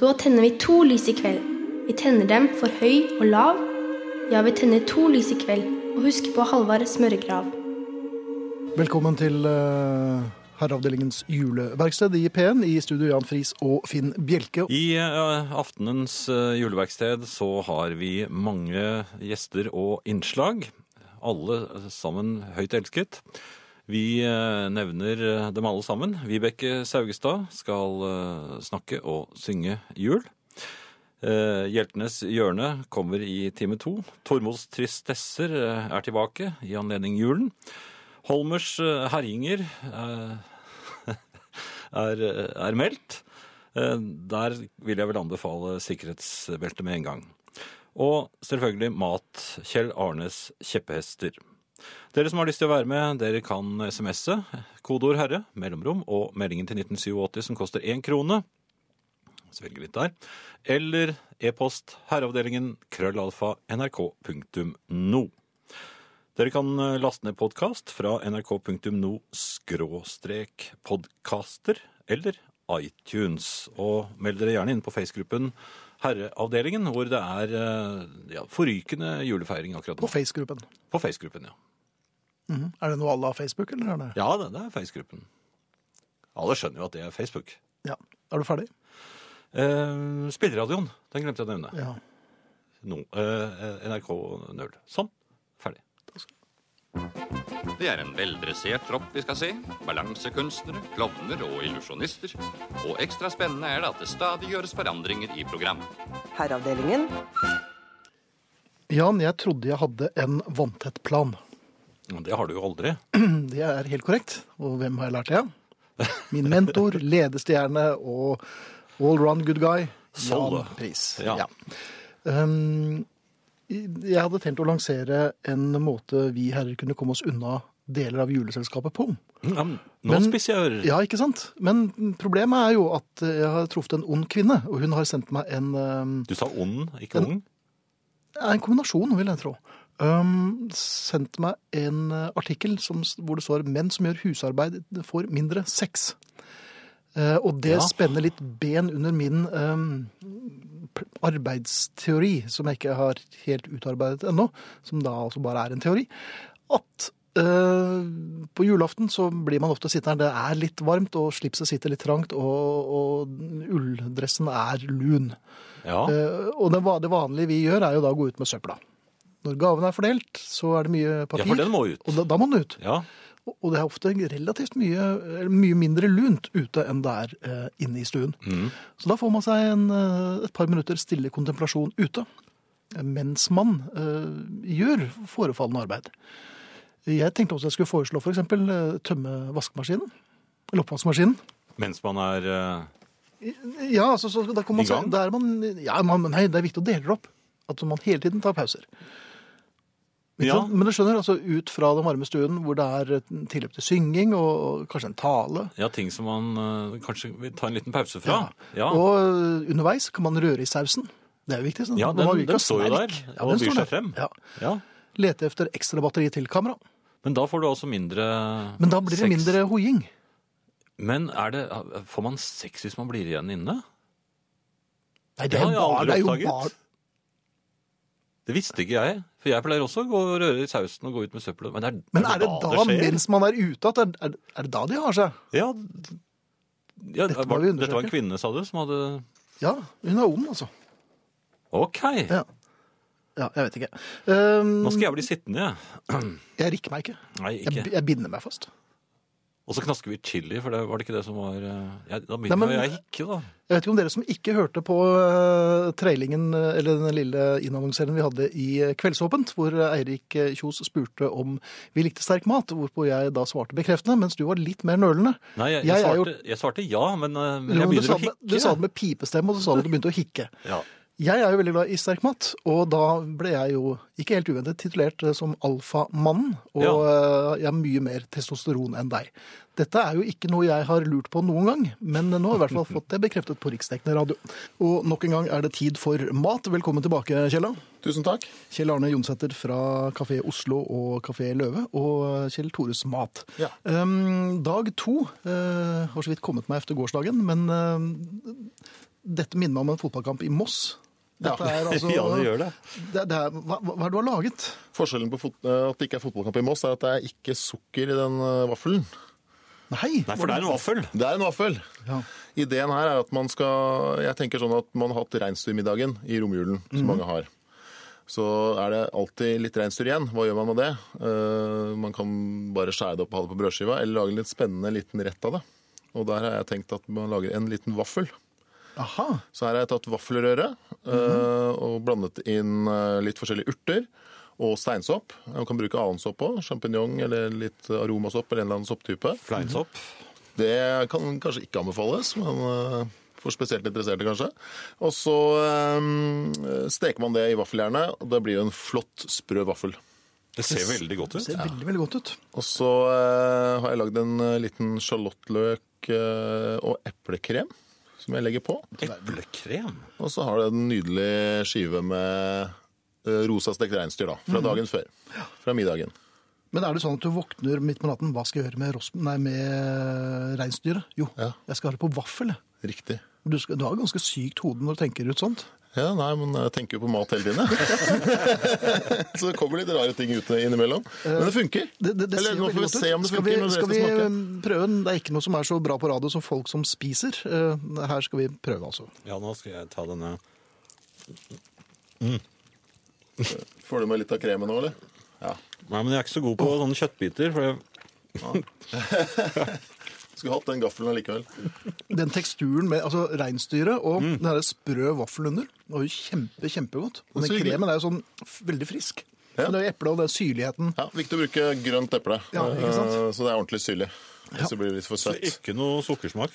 Så tenner vi to lys i kveld. Vi tenner dem for høy og lav. Ja, vi tenner to lys i kveld. Og husk på Halvard smørgrav. Velkommen til uh, Herreavdelingens juleverksted i P1 i studio Jan Friis og Finn Bjelke. I uh, aftenens uh, juleverksted så har vi mange gjester og innslag. Alle sammen høyt elsket. Vi eh, nevner eh, dem alle sammen. Vibeke Saugestad skal eh, snakke og synge jul. Hjeltenes hjørne kommer i time to. Tormods tristesser er tilbake i anledning julen. Holmers herjinger er, er meldt. Der vil jeg vel anbefale sikkerhetsbelte med en gang. Og selvfølgelig mat. Kjell Arnes kjepphester. Dere som har lyst til å være med, dere kan smse kodeord 'herre', mellomrom og meldingen til 1987 som koster én krone. Svelge litt der. Eller e-post herreavdelingen krøllalfa nrk.no. Dere kan eh, laste ned podkast fra nrk.no skråstrek podkaster eller iTunes. Og meld dere gjerne inn på Face-gruppen Herreavdelingen, hvor det er eh, ja, forrykende julefeiring akkurat På nå. Face-gruppen. På Face-gruppen, ja. Mhm. Er det noe alle har Facebook, eller er det Ja, det, er Facebook-gruppen. Alle skjønner jo at det er Facebook. Ja. Er du ferdig? Eh, Spilleradioen, den glemte jeg å nevne. Ja. No, eh, NRK Nøl. Sånn. Ferdig. Det er en veldressert tropp vi skal se. Balansekunstnere, klovner og illusjonister. Og ekstra spennende er det at det stadig gjøres forandringer i programmet. Herreavdelingen. Jan, jeg trodde jeg hadde en vanntett plan. Men Det har du jo aldri. Det er helt korrekt. Og hvem har jeg lært det av? Min mentor, ledestjerne og all-round good guy. Jan Pris. Ja. Um, jeg hadde tenkt å lansere en måte vi herrer kunne komme oss unna deler av juleselskapet på. Ja, men nå spiser spisser jeg ører. Ja, ikke sant? Men problemet er jo at jeg har truffet en ond kvinne, og hun har sendt meg en, um, Du sa ond, ikke En- ung. en kombinasjon, vil jeg tro. Um, sendte meg en uh, artikkel som, hvor det står 'menn som gjør husarbeid får mindre sex'. Uh, og det Ja. spenner litt ben under min um, arbeidsteori, som jeg ikke har helt utarbeidet ennå, som da altså bare er en teori, at uh, på julaften så blir man ofte sittende det er litt varmt, og slipset sitter litt trangt, og, og ulldressen er lun. Ja. Uh, og det, det vanlige vi gjør, er jo da å gå ut med søpla. Når gavene er fordelt, så er det mye papir. ja, for den må ut. Og da, da må den ut. Ja. Og- Og det er ofte relativt mye, eller mye mindre lunt ute enn det er eh, inne i stuen. Mm. Så da får man seg en, eh, et par minutter stille kontemplasjon ute. Mens man eh, gjør forefallende arbeid. Jeg tenkte også jeg skulle foreslå f.eks. For eksempel, tømme vaskemaskinen. Eller oppvaskmaskinen. Mens man er eh, Ja, altså, så da kan man, I gang? er man, ja, man, nei, det er viktig å dele det opp. At man hele tiden tar pauser. Ja. Men du skjønner, altså ut fra den varme stuen hvor det er tilløp til synging og, og kanskje en tale. ja, ting som man uh, kanskje vil ta en liten pause fra. Ja. Og øh, underveis kan man røre i sausen. Det er jo viktig. Sånn. Ja, den- den står jo der Ja, og byr seg frem. Ja. ja. Lete efter ekstra batteri til kamera. Men da får du altså mindre Men da blir det sex. mindre hoiing. Men er det, får man sex hvis man blir igjen inne? Nei, Det har jeg aldri det oppdaget. Det visste ikke jeg. For jeg pleier også å gå og røre i sausen og gå ut med søppelet. Men, er, Men er det da, det mens man er ute, at det er, er det da de har seg? Ja, ja Dette var, dette var en kvinne, sa du, som hadde Ja, hun er ond, altså. OK. Ja. Ja, jeg vet ikke. Um, Nå skal jeg bli sittende, jeg. Jeg rikker meg ikke. Nei, Jeg, ikke. jeg binder meg fast. Og så knasker vi chili, for det var det ikke det som var eh, jeg, Da Nei, men- jeg å hikke, da. Jeg vet ikke om dere som ikke hørte på uh, trailingen, eh, eller den lille innannonseringen vi hadde i Kveldsåpent, hvor Eirik Kjos spurte om vi likte sterk mat, hvorpå jeg da svarte bekreftende, mens du var litt mer nølende. Nei, jeg, Jeg jeg, svarte, jeg svarte ja, men, men Jo, jeg sa, begynner å hikke. du sa det med pipestemme, og så sa du at du begynte å hikke. Ja. Jeg er jo veldig glad i sterk mat, og da ble jeg jo, ikke helt uventet, titulert eh, som alfamannen, og ja. jeg har mye mer testosteron enn deg. Dette er jo ikke noe jeg har lurt på noen gang, men nå har jeg i hvert fall fått det bekreftet på riksdekkende radio. Og nok en gang er det tid for mat. Velkommen tilbake, Kjella. Tusen takk. Kjell Arne Jonsæter fra Kafé Oslo og Kafé Løve, og Kjell Tores Mat. Ja. Um, dag to uh, har så vidt kommet meg efter gårsdagen, men uh, dette minner meg om en fotballkamp i Moss. Dette er altså, Ja, det gjør det. det, det er, hva, hva er det du har laget? Forskjellen på fot eh, at det ikke er fotballkamp i Moss, er at det er ikke sukker i den eh, vaffelen. Nei, Nei, for det er en vaffel. Det er en vaffel. Ja. Ideen her er at man skal Jeg tenker sånn at man har hatt reinsdyrmiddagen i romjulen, som mange har. Så er det alltid litt reinsdyr igjen. Hva gjør man med det? Uh, man kan bare skjære det opp og ha det på brødskiva, eller lage en litt spennende liten rett av det. Og der har jeg tenkt at man lager en liten vaffel. Aha. Så her har jeg tatt vaffelrøre eh, og blandet inn eh, litt forskjellige urter og steinsopp. Man kan bruke annen sopp òg. Sjampinjong eller litt aromasopp eller en eller annen sopptype. Fleinsopp. Det kan kanskje ikke anbefales, men eh, for spesielt interesserte kanskje. Og så um, steker man det i vaffeljernet, og det blir jo en flott, sprø vaffel. Det ser veldig godt ut. Det Ser veldig, veldig godt ut. Og så uh, har jeg lagd en liten sjalottløk uh, og eplekrem som jeg legger på. Eplekrem. Og så har du en nydelig skive med eh, rosa stekt reinsdyr da, fra dagen før. Fra middagen. Men er det sånn at du våkner midt på natten, hva skal jeg gjøre med, ros- nei, med reinsdyret? Jo, Ja. jeg skal ha det på vaffel. Riktig. Du, skal, du har ganske sykt hode når du tenker ut sånt. Ja, nei, men jeg tenker jo på mat hele tiden, jeg. så det kommer litt rare ting ut innimellom. Men det funker. Det, det, det Eller nå får vi se om det skal funker vi, skal vi eh, prøve den? Det er ikke noe som er så bra på radio som folk som spiser. Eh, Her skal vi prøve, altså. Ja, nå skal jeg ta denne. Får du med litt av kremen nå, eller? Ja. Nei, men jeg er ikke så god på sånne kjøttbiter. For jeg... Skulle hatt den gaffelen allikevel. Den teksturen med altså, reinsdyret og Mm. den sprø vaffelen under, det var jo kjempe, kjempegodt. Og den kremen er jo sånn veldig frisk. Ja. Men det er jo eple og den syrligheten. Ja, Viktig å bruke grønt eple, Ja, ikke sant? Eh, så det er ordentlig syrlig. Hvis det blir litt for søtt. Så ikke noe sukkersmak.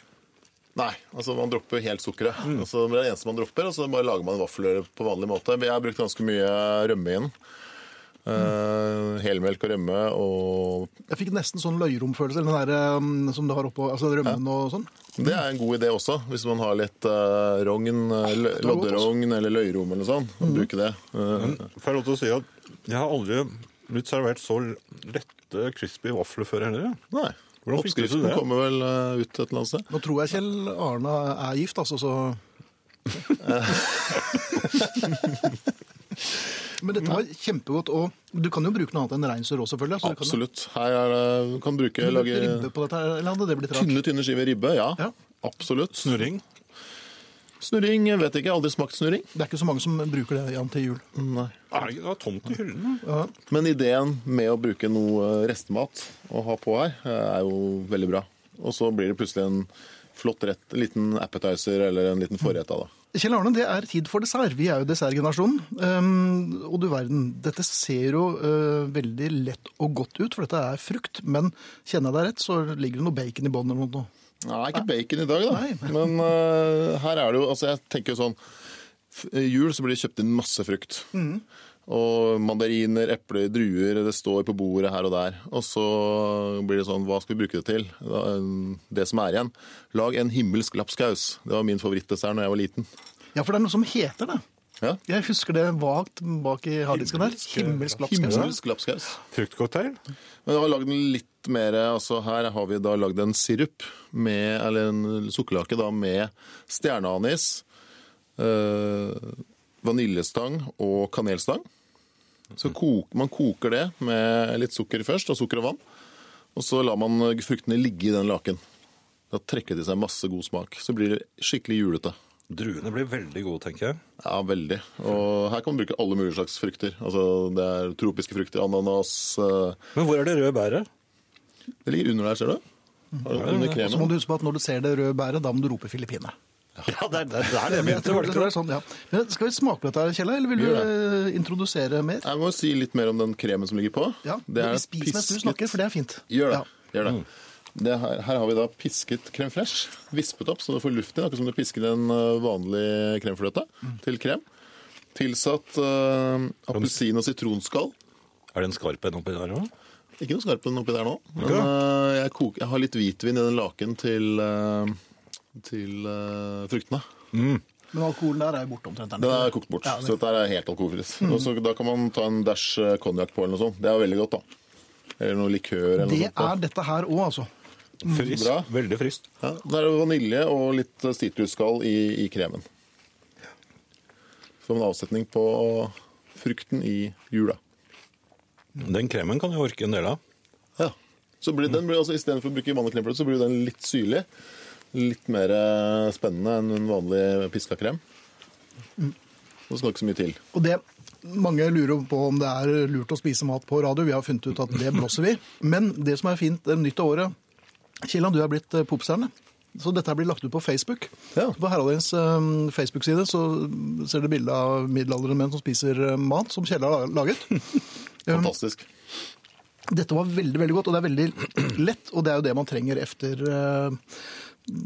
Nei, altså man dropper helt sukkeret. Mm. Altså, det er det eneste man dropper, og så bare lager man vaffeløre på vanlig måte. Jeg har brukt ganske mye rømme inn. Uh, helmelk og rømme og Jeg fikk nesten sånn løyromfølelse, eller den der um, som du har oppå, altså rømmen og sånn. Det er en god idé også, hvis man har litt uh, rogn, eh, godt, lodderogn eller løyrom eller sånn. Mm. Bruke det. Uh, Får jeg lov til å si at jeg har aldri blitt servert så lette, crispy vafler før heller. nei. Hvordan fikk du til Oppskriften det? kommer vel ut et eller annet sted. Nå tror jeg Kjell Arne er gift, altså, så Men dette var kjempegodt, og du kan jo bruke noe annet enn reinsdyr også, selvfølgelig. Så Absolutt. Her er det, du kan bruke du lage ribbe på dette, her, eller hadde det blitt rart? tynne, tynne skiver ribbe. Ja, Ja. absolutt. Snurring. Snurring, vet ikke. Jeg ikke, aldri smakt snurring. Det er ikke så mange som bruker det Jan, til jul. Nei. Er det ikke- det er tomt i hyllene? Ja. Men ideen med å bruke noe restemat å ha på her, eh, er jo veldig bra. Og så blir det plutselig en flott rett, en liten appetizer eller en liten forrett av det. Kjell Arne, det er tid for dessert. Vi er jo dessertgenerasjonen. Um, og du verden, dette ser jo uh, veldig lett og godt ut, for dette er frukt. Men kjenner jeg deg rett, så ligger det noe bacon i bånn eller noe. Nei, ikke bacon i dag, da. Nei. Men uh, her er det jo Altså, jeg tenker jo sånn i Jul så blir det kjøpt inn masse frukt. Og mandariner, epler, druer, det står på bordet her og der. Og så blir det sånn, hva skal vi bruke det til? Det som er igjen. Lag en himmelsk lapskaus. Det var min favorittdessert da jeg var liten. Ja, for det er noe som heter det. Ja, Jeg husker det vagt bak i harddisken der. Himmelsk lapskaus. Himmelsk lapskaus. Fruktcocktail. Men jeg har lagd den litt mer altså Her har vi da lagd en sirup, med, eller en sukkerlake da, med stjerneanis, øh, vaniljestang og kanelstang. Så koker, Man koker det med litt sukker først, og sukker og vann. Og så lar man fruktene ligge i den laken. Da trekker de seg masse god smak. Så blir det skikkelig julete. Druene blir veldig gode, tenker jeg. Ja, veldig. Og her kan man bruke alle mulige slags frukter. Altså, Det er tropiske frukter, ananas øh, Men hvor er det røde bæret? Det ligger under der, ser du. Har du Under kremen? så må du huske på at når du ser det røde bæret, da må du rope Filippinene. Ja, det er det er det Jeg begynte. jeg det er sånn, ja. Men Skal vi smake på dette, her, Kjell, eller vil du eh, introdusere mer? Jeg må si litt mer om den kremen som ligger på. Ja, Det er Vi spiser mens du snakker, for det er fint. Gjør det. Ja. Gjør det. det her, her har vi da pisket crème fresh. Vispet opp så du får luft i, akkurat som du pisker en øh, vanlig kremfløte til krem. Tilsatt uh, appelsin- og sitronskall. Er det en skarp en oppi der òg? Ikke noe skarpen oppi der nå. Men øh, jeg, koker, jeg har litt hvitvin i den laken til, øh, til uh, fruktene. Men alkoholen der er jo borte omtrent. Den er kokt bort, Ja, så dette er helt alkoholfritt. Og så Da kan man ta en dash eh, konjakk på eller noe sånt. Det er veldig godt, da. Eller noe likør eller noe sånt. Det er dette her òg, altså. Friskt. Bra. Veldig friskt. Ja, det er vanilje og litt sitrusskall i, i kremen. Som en avsetning på frukten i jula. Den kremen kan jeg orke en del av. Ja. Så blir den, blir altså, Istedenfor å bruke vann og kremfløte, så blir den litt syrlig. Litt mer eh, spennende enn en vanlig piska krem. Det skal ikke så mye til. Og det, mange lurer på om det er lurt å spise mat på radio. Vi har funnet ut at det blåser vi. Men det som er fint nytt av året Kielland, du er blitt eh, popstjerne. Så dette blir lagt ut på Facebook. Ja. På Heraldens eh, Facebook-side så ser du bilde av middelaldrende menn som spiser mat som Kjell har laget. Fantastisk. Dette var veldig veldig godt, og det er veldig lett. Og det er jo det man trenger efter eh,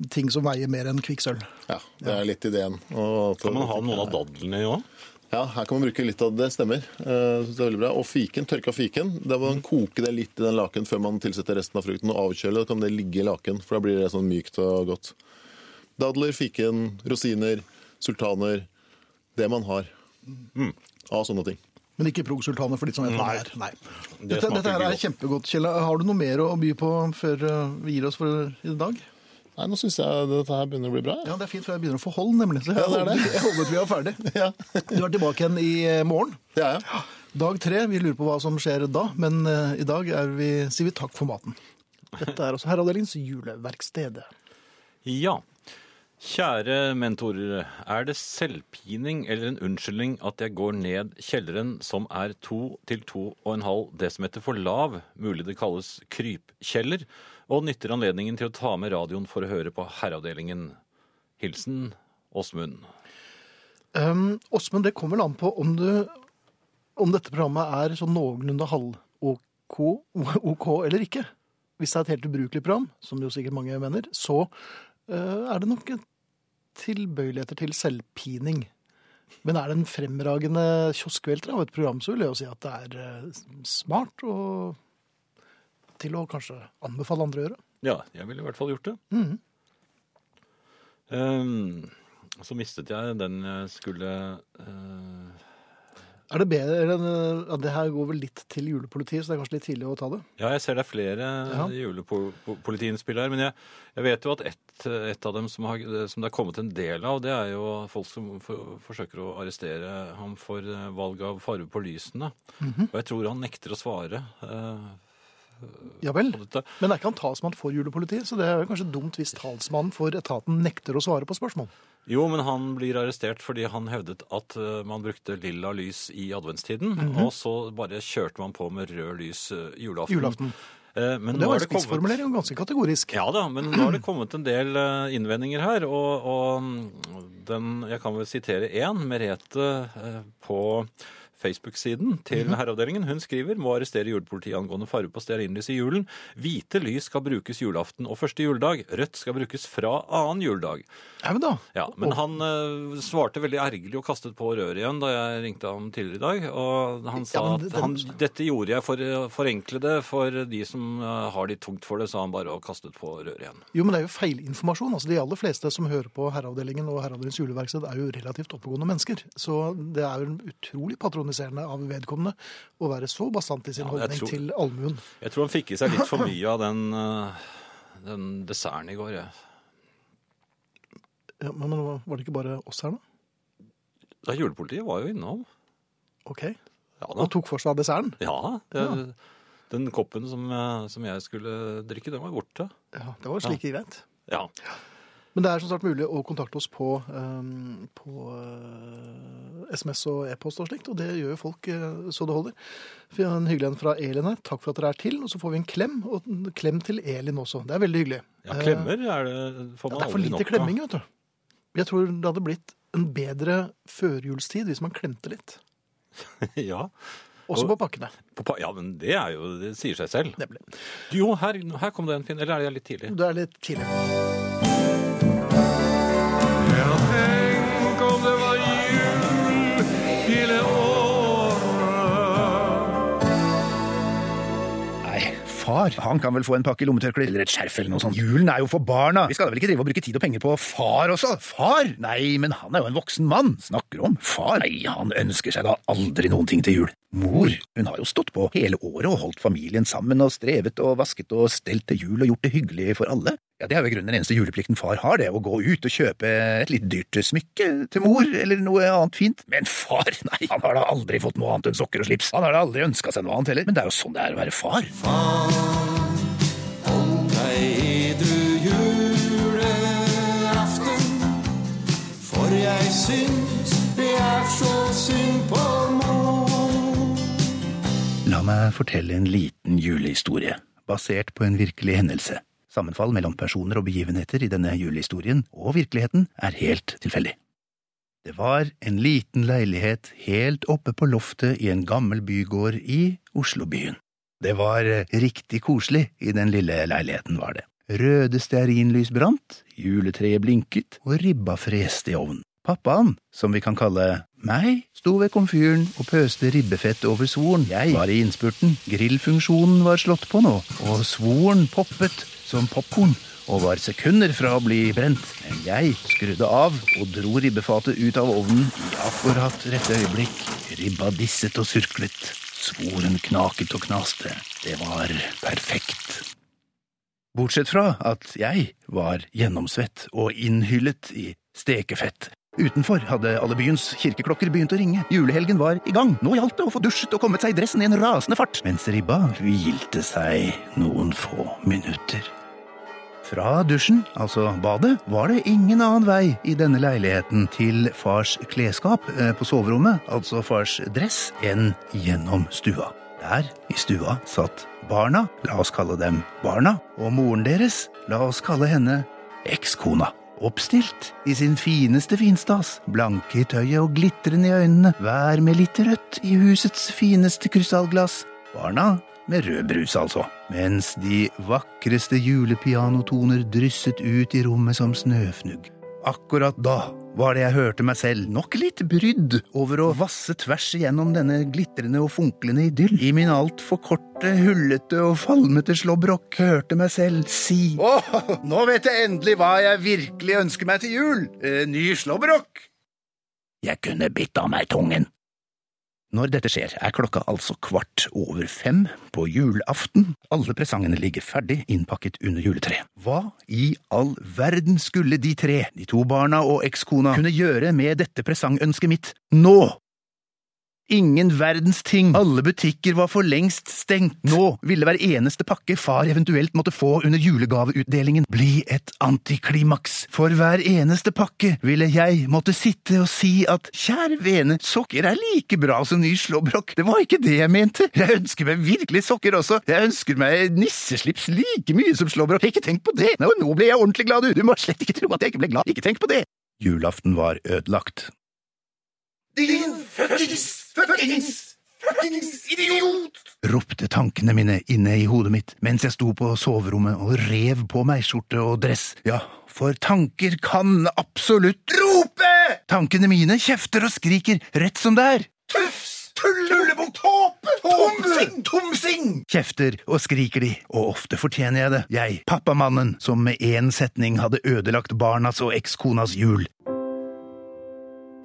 ting som veier mer enn kvikksølv. Ja, det er litt ideen. Og- Kan man ha noen av dadlene i òg? Ja, her kan man bruke litt av det. Stemmer. Eh, det er veldig bra. Og fiken, tørka fiken. Da må man koke det litt i den laken før man tilsetter resten av frukten og avkjøle. Da kan det ligge i laken, for da blir det sånn mykt og godt. Dadler, fiken, rosiner, sultaner. Det man har av sånne ting. Men ikke prog-sultaner for de som vet hva det er. Nei. Dette, dette her er godt. kjempegodt, Kjell. Har du noe mer å by på før eh, vi gir oss for i dag? Nei, nå syns jeg dette her begynner å bli bra. Ja, det er fint, for jeg begynner å få hold, nemlig. Så jeg, Ja, det er det. jeg håper vi er ferdig. Ja, Du er tilbake igjen i eh, morgen. det er jeg. Dag tre. Vi lurer på hva som skjer da, men eh, i dag er vi, sier vi takk for maten. Dette er også Herreavdelingens juleverksted. Ja. Kjære mentorer, er det selvpining eller en unnskyldning at jeg går ned kjelleren som er 2 til 2,5 desimeter for lav, mulig det kalles krypkjeller, og nytter anledningen til å ta med radioen for å høre på Herreavdelingen. Hilsen Åsmund. Um, Åsmund, det kommer vel an på om, du, om dette programmet er sånn noenlunde halv-OK OK eller ikke. Hvis det er et helt ubrukelig program, som jo sikkert mange mener, så uh, er det nok tilbøyeligheter til selvpining. Men er det en fremragende kioskvelter av et program, så vil jeg jo si at det er eh, smart og til å kanskje anbefale andre å gjøre. Ja, jeg ville i hvert fall gjort det. Mhm. Um, så mistet jeg den jeg skulle uh... Er det bedre eh, ja, Det her går vel litt til julepolitiet, så det er kanskje litt tidlig å ta det? Ja, jeg ser det er flere Ja. julepolitiinnspill her, men jeg, jeg vet jo at ett et av dem som, har, som det er kommet en del av, det er jo folk som for, forsøker å arrestere ham for eh, valg av farge på lysene. Mhm. Og jeg tror han nekter å svare eh, Ja vel. Men er ikke han talsmann for julepolitiet, så det er jo kanskje dumt hvis talsmannen for etaten nekter å svare på spørsmål. Jo, men han blir arrestert fordi han hevdet at eh, man brukte lilla lys i adventstiden, Mhm. og så bare kjørte man på med rød lys eh, julaften. Julaften. Eh, men Det var en spissformulering ganske kategorisk. Ja da, men nå har det kommet en del eh, innvendinger her, og, og mm, den, jeg kan vel sitere én, Merete eh, på Facebook-siden til Herreavdelingen. Hun skriver må arrestere julepolitiet angående farge på stearinlys i julen. Hvite lys skal brukes julaften og første juledag. Rødt skal brukes fra annen juledag. Ja, men da. Ja, Men han eh, svarte veldig ergerlig og kastet på røret igjen da jeg ringte ham tidligere i dag. Og han sa Ja, det, det- at han, dette gjorde jeg for å forenkle det for de som eh, har de tungt for det, sa han bare og kastet på røret igjen. Jo, men det er jo feilinformasjon. Altså, de aller fleste som hører på Herreavdelingen og Herreavdelingens juleverksted, er jo relativt oppegående mennesker. Så det er jo en utrolig patroniserende av vedkommende å være så bastant i sin Ja, holdning tror- til allmuen. Jeg tror han fikk i seg litt for mye av den, eh, den desserten i går. Jeg. Ja, men, men var det ikke bare oss her, da? Da julepolitiet var jo innom. Ok. Ja Og tok for seg av desserten? Ja, det, Den koppen som, eh, som jeg skulle drikke, den var borte. Ja, det var slik greit. Ja. Men det er som sagt mulig å kontakte oss på, um, på uh, SMS og e-post og slikt, og det gjør jo folk uh, så det holder. Vi har en hyggelig en fra Elin her. Takk for at dere er til. Og så får vi en klem, og en klem til Elin også. Det er veldig hyggelig. ja, klemmer er det, får Ja, av. det er for lite nok klemming, vet du. Jeg tror det hadde blitt en bedre førjulstid hvis man klemte litt. ja. Også på pakkene. På ja, men det er jo Det sier seg selv. Nemlig. Jo, her, her kom det en fin Eller er det litt tidlig? Det er litt tidlig. Far. Han kan vel få en pakke lommetørklær eller et skjerf eller noe sånt. Julen er jo for barna. Vi skal da vel ikke drive og bruke tid og penger på far også? Far? Nei, men han er jo en voksen mann. Snakker om far. Nei, han ønsker seg da aldri noen ting til jul. Mor, hun har jo stått på hele året og holdt familien sammen og strevet og vasket og stelt til jul og gjort det hyggelig for alle. Ja, Det er jo i grunnen den eneste juleplikten far har, det å gå ut og kjøpe et litt dyrt smykke til mor, eller noe annet fint. Men far, nei, han har da aldri fått noe annet enn sokker og slips. Han har da aldri ønska seg noe annet heller. Men det er jo sånn det er å være far. far. La meg fortelle en liten julehistorie, basert på en virkelig hendelse. Sammenfall mellom personer og begivenheter i denne julehistorien og virkeligheten er helt tilfeldig. Det var en liten leilighet helt oppe på loftet i en gammel bygård i Oslobyen. Det var riktig koselig i den lille leiligheten, var det. Røde stearinlys brant, juletreet blinket og ribba freste i ovnen. Pappaen, som vi kan kalle meg, sto ved komfyren og pøste ribbefett over svoren. Jeg var i innspurten, grillfunksjonen var slått på nå, og svoren poppet som popkorn og var sekunder fra å bli brent. Men jeg skrudde av og dro ribbefatet ut av ovnen i akkurat rette øyeblikk. Ribba disset og surklet. Svoren knaket og knaste. Det var perfekt. Bortsett fra at jeg var gjennomsvett og innhyllet i stekefett. Utenfor hadde alle byens kirkeklokker begynt å ringe. Julehelgen var i gang. Nå gjaldt det å få dusjet og kommet seg i dressen i en rasende fart, mens ribba hvilte seg noen få minutter. Fra dusjen, altså badet, var det ingen annen vei i denne leiligheten til fars klesskap eh, på soverommet, altså fars dress, enn gjennom stua. Der, i stua, satt barna, la oss kalle dem barna, og moren deres, la oss kalle henne ekskona. Oppstilt i sin fineste finstas, blanke i tøyet og glitrende i øynene, hver med litt rødt i husets fineste krystallglass. Barna med rød brus, altså. Mens de vakreste julepianotoner drysset ut i rommet som snøfnugg. Akkurat da var det jeg hørte meg selv, nok litt brydd over å vasse tvers igjennom denne glitrende og funklende idyll. I min altfor korte, hullete og falmete slåbrok hørte meg selv si Åh, nå vet jeg endelig hva jeg virkelig ønsker meg til jul! Eh, ny slåbrok! Jeg kunne bitt av meg tungen. Når dette skjer, er klokka altså kvart over fem på julaften. Alle presangene ligger ferdig innpakket under juletreet. Hva i all verden skulle de tre, de to barna og ekskona, kunne gjøre med dette presangønsket mitt nå? Ingen verdens ting. Alle butikker var for lengst stengt. Nå ville hver eneste pakke far eventuelt måtte få under julegaveutdelingen, bli et antiklimaks. For hver eneste pakke ville jeg måtte sitte og si at kjære vene, sokker er like bra som ny slåbrok. Det var ikke det jeg mente. Jeg ønsker meg virkelig sokker også. Jeg ønsker meg nisseslips like mye som slåbrok. Ikke tenk på det. Nå, nå ble jeg ordentlig glad, du. Du må slett ikke tro at jeg ikke ble glad. Ikke tenk på det. Julaften var ødelagt. Din fuckings, fuckings, fuckings idiot! ropte tankene mine inne i hodet mitt mens jeg sto på soverommet og rev på meg skjorte og dress. Ja, for tanker kan absolutt rope! Tankene mine kjefter og skriker rett som det er. Tufs! Tullebukk! Tåpe! Tomsing! Tomsing! Kjefter og skriker de, og ofte fortjener jeg det. Jeg, pappamannen, som med én setning hadde ødelagt barnas og ekskonas jul.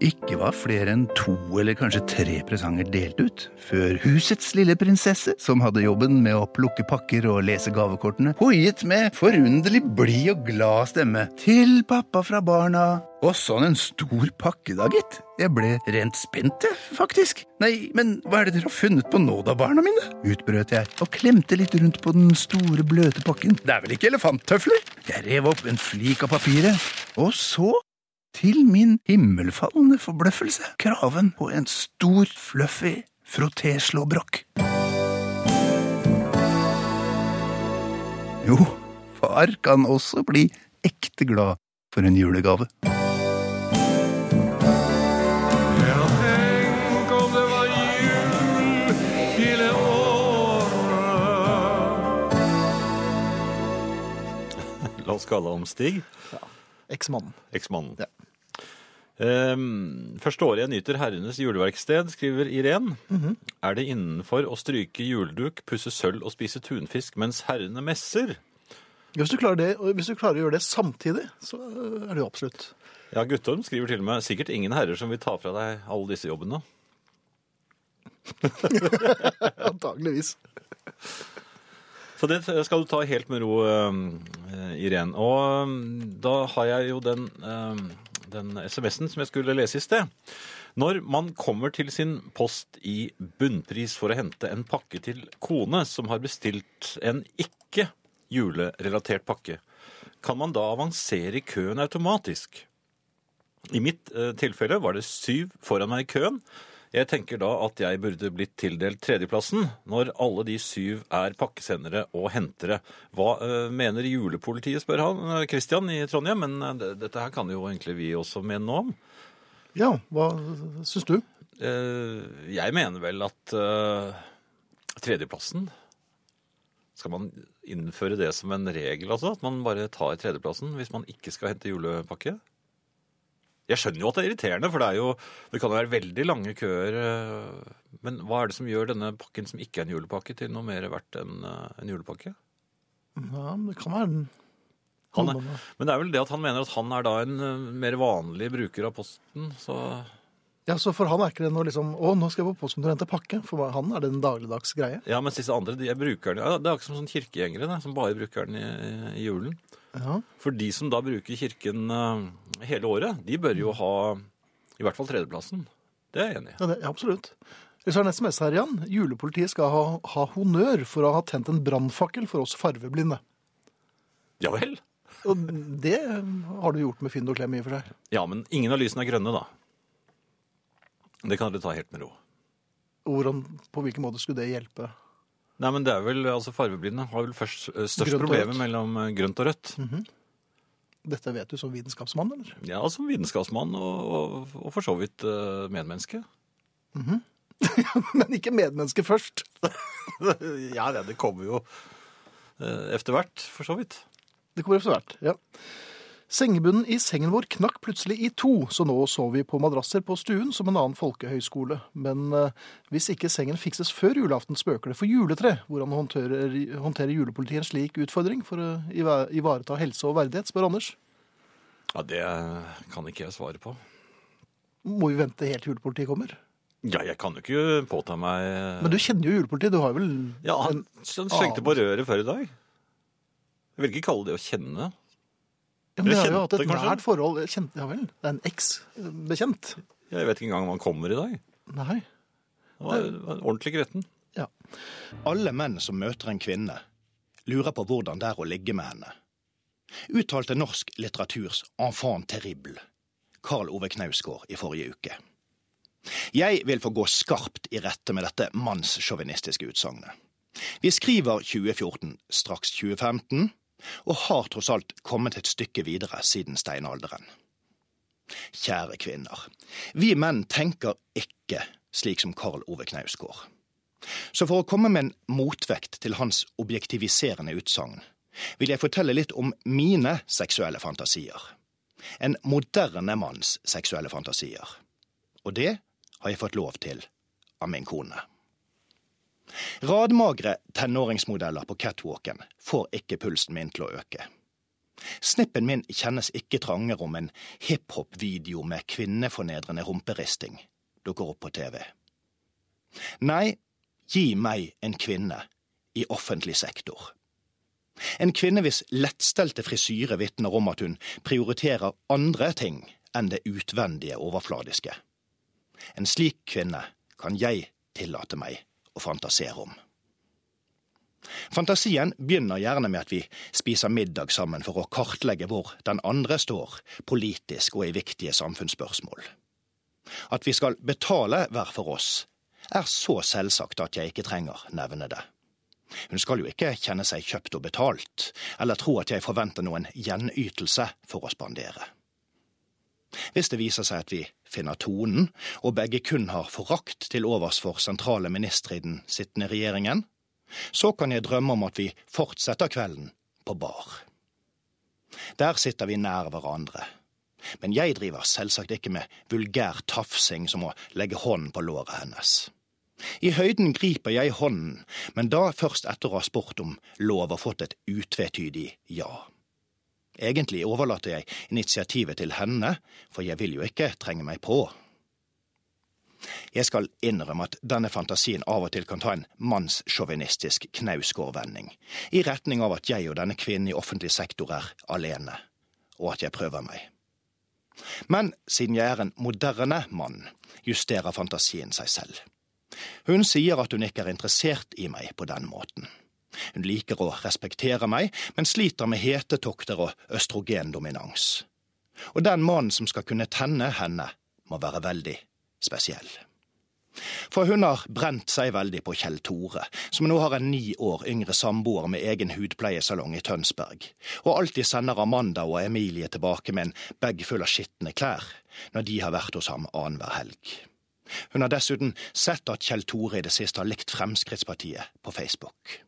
Ikke var flere enn to eller kanskje tre presanger delt ut, før husets lille prinsesse, som hadde jobben med å plukke pakker og lese gavekortene, hoiet med forunderlig blid og glad stemme til pappa fra barna. Og sånn en stor pakke da, gitt. Jeg ble rent spent, jeg, faktisk. Nei, men hva er det dere har funnet på nå da, barna mine? utbrøt jeg og klemte litt rundt på den store, bløte pakken. Det er vel ikke elefanttøfler? Jeg rev opp en flik av papiret, og så til min himmelfallende forbløffelse kraven på en stor, fluffy frottéslåbrok. Jo, far kan også bli ekte glad for en julegave. Ja. La oss kalle ham Stig. Eksmannen. Eksmannen. Ja. Ehm, første året jeg nyter herrenes juleverksted, skriver Irén, er det innenfor å stryke juleduk, pusse sølv og spise tunfisk mens herrene messer. Hvis du, det, hvis du klarer å gjøre det samtidig, så er det jo absolutt. Ja, Guttorm skriver til og med sikkert ingen herrer som vil ta fra deg alle disse jobbene. Antageligvis. Så det skal du ta helt med ro, eh, Irén. Og eh, da har jeg jo den, den SMS-en som jeg skulle lese i sted. Når man kommer til sin post i bunnpris for å hente en pakke til kone som har bestilt en ikke julerelatert pakke, kan man da avansere i køen automatisk? I mitt eh, tilfelle var det syv foran meg i køen. Jeg tenker da at jeg burde blitt tildelt tredjeplassen når alle de syv er pakkesendere og hentere. Hva eh, mener julepolitiet, spør han. Kristian Christian i Trondheim, men eh, det- dette her kan jo egentlig vi også mene noe om. Ja, hva syns du? Uh, jeg mener vel at uh, tredjeplassen Skal man innføre det som en regel, altså? At man bare tar tredjeplassen hvis man ikke skal hente julepakke? Jeg skjønner jo at det er irriterende, for det, er jo, det kan jo være veldig lange køer. eh, Men hva er det som gjør denne pakken som ikke er en julepakke, til noe mer verdt enn eh, en julepakke? Ja, det kan være den. Han er, men det er vel det at han mener at han er da en eh, mer vanlig bruker av Posten, så Ja, så for han er ikke det noe liksom Å, nå skal jeg på postkontoret og hente pakke. For han er det en dagligdags greie. Ja, mens disse andre, de er brukerne ja, Det er akkurat som sånn kirkegjengere, som bare bruker den i, i julen. Ja. For de som da bruker kirken eh, hele året, de bør jo ha i hvert fall tredjeplassen. Det er jeg enig i. Ja, det, absolutt. Er det en SMS her, igjen. Julepolitiet skal ha, ha honnør for å ha tent en brannfakkel for oss farveblinde. Ja vel? Og det har du gjort med Finn og Klem i og for seg. Ja, men ingen av lysene er grønne, da. Det kan dere ta helt med ro. Hvordan, på hvilken måte skulle det hjelpe? Nei, men det er vel, altså Farveblinde har vel først eh, størst rødt. mellom eh, grønt og rødt. Dette vet du som vitenskapsmann, eller? Ja, Som vitenskapsmann og, og, og for så vidt eh, medmenneske. Men ikke medmenneske først. ja, det, kommer jo eh, etter hvert, for så vidt. Det kommer etter hvert, ja. Sengebunnen i sengen vår knakk plutselig i to, så nå sover vi på madrasser på stuen som en annen folkehøyskole. Men eh, hvis ikke sengen fikses før julaften, spøker det for juletre. Hvordan håndterer, håndterer julepolitiet en slik utfordring for å iva- ivareta helse og verdighet, spør Anders. Ja, Det kan ikke jeg svare på. Må vi vente helt til julepolitiet kommer? Ja, jeg kan jo ikke påta meg Men du kjenner jo julepolitiet, du har vel Ja, han, han slengte på røret før i dag. Jeg vil ikke kalle det å kjenne. Ja, men Dere har jo hatt et kanskje? nært forhold. Kjent, ja vel, det er en eks-bekjent. Jeg vet ikke engang om han kommer i dag. Nei. Han var, var ordentlig gretten. Ja. Alle menn som møter en kvinne, lurer på hvordan det er å ligge med henne. Uttalte norsk litteraturs enfant terrible, Karl Ove Knausgård, i forrige uke. Jeg vil få gå skarpt i rette med dette mannssjåvinistiske utsagnet. Vi skriver 2014, straks 2015, og har tross alt kommet et stykke videre siden steinalderen. Kjære kvinner, vi menn tenker ikke slik som Karl Ove Knausgård. Så for å komme med en motvekt til hans objektiviserende utsagn, vil jeg fortelle litt om mine seksuelle fantasier. En moderne manns seksuelle fantasier. Og det har jeg fått lov til av min kone. Radmagre tenåringsmodeller på catwalken får ikke pulsen min til å øke. Snippen min kjennes ikke trangere om en hiphop-video med kvinnefornedrende rumperisting dukker opp på TV. Nei, gi meg en kvinne i offentlig sektor. En kvinne hvis lettstelte frisyre vitner om at hun prioriterer andre ting enn det utvendige overfladiske. En slik kvinne kan jeg tillate meg å fantasere om. Fantasien begynner gjerne med at vi spiser middag sammen for å kartlegge hvor den andre står politisk og i viktige samfunnsspørsmål. At vi skal betale hver for oss, er så selvsagt at jeg ikke trenger nevne det. Hun skal jo ikke kjenne seg kjøpt og betalt, eller tro at jeg forventer noen gjenytelse for å spandere. Hvis det viser seg at vi finner tonen, og begge kun har forakt til overs for sentrale ministre i den sittende regjeringen, så kan jeg drømme om at vi fortsetter kvelden på bar. Der sitter vi nær hverandre. Men jeg driver selvsagt ikke med vulgær tafsing som å legge hånden på låret hennes. I høyden griper jeg hånden, men da først etter å ha spurt om lov og fått et utvetydig ja. Egentlig overlater jeg initiativet til henne, for jeg vil jo ikke trenge meg på. Jeg skal innrømme at denne fantasien av og til kan ta en mannssjåvinistisk knausgårdvending, i retning av at jeg og denne kvinnen i offentlig sektor er alene, og at jeg prøver meg. Men siden jeg er en moderne mann, justerer fantasien seg selv. Hun sier at hun ikke er interessert i meg på den måten. Hun liker å respektere meg, men sliter med hetetokter og østrogendominans. Og den mannen som skal kunne tenne henne, må være veldig spesiell. For hun har brent seg veldig på Kjell Tore, som nå har en ni år yngre samboer med egen hudpleiesalong i Tønsberg, og alltid sender Amanda og Emilie tilbake med en bag full av skitne klær når de har vært hos ham annenhver helg. Hun har dessuten sett at Kjell Tore i det siste har likt Fremskrittspartiet på Facebook.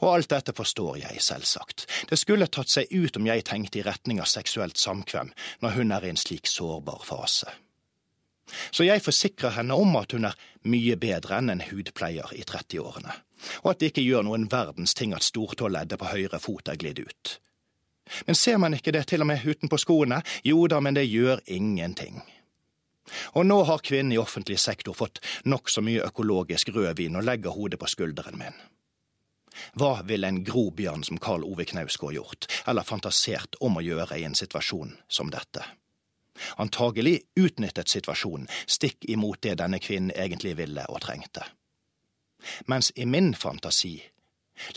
Og alt dette forstår jeg, selvsagt. Det skulle tatt seg ut om jeg tenkte i retning av seksuelt samkvem når hun er i en slik sårbar fase. Så jeg forsikrer henne om at hun er mye bedre enn en hudpleier i 30-årene, og at det ikke gjør noen verdens ting at stortåleddet på høyre fot er glidd ut. Men ser man ikke det til og med utenpå skoene? Jo da, men det gjør ingenting. Og nå har kvinnen i offentlig sektor fått nokså mye økologisk rødvin og legger hodet på skulderen min. Hva ville en grobjørn som Karl Ove Knausgård gjort, eller fantasert om å gjøre i en situasjon som dette? Antagelig utnyttet situasjonen stikk imot det denne kvinnen egentlig ville og trengte. Mens i min fantasi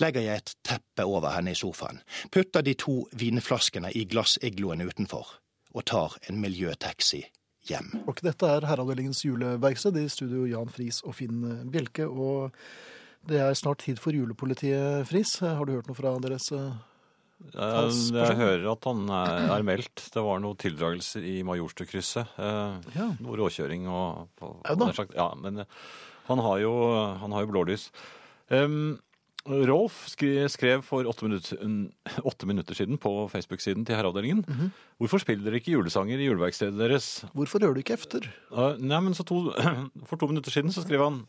legger jeg et teppe over henne i sofaen, putter de to vinflaskene i glassigloen utenfor og tar en miljøtaxi hjem. Og dette er Herreavdelingens juleverksted i studio Jan Friis og Finn Bjelke. Og det er snart tid for julepolitiet, Friis. Har du hørt noe fra deres eh, Jeg, Talsperson? jeg hører at han er, er meldt. Det var noen tildragelser i Majorstukrysset. Eh, Ja. Noe råkjøring og, og, Ja men eh, han har jo, han har jo blålys. Um, Rolf skrev for åtte minutter, åtte minutter siden på Facebook-siden til Herreavdelingen. Mhm. Hvorfor spiller dere ikke julesanger i juleverkstedet deres? Hvorfor hører du ikke efter? Uh, nei, men så to, For to minutter siden så skrev han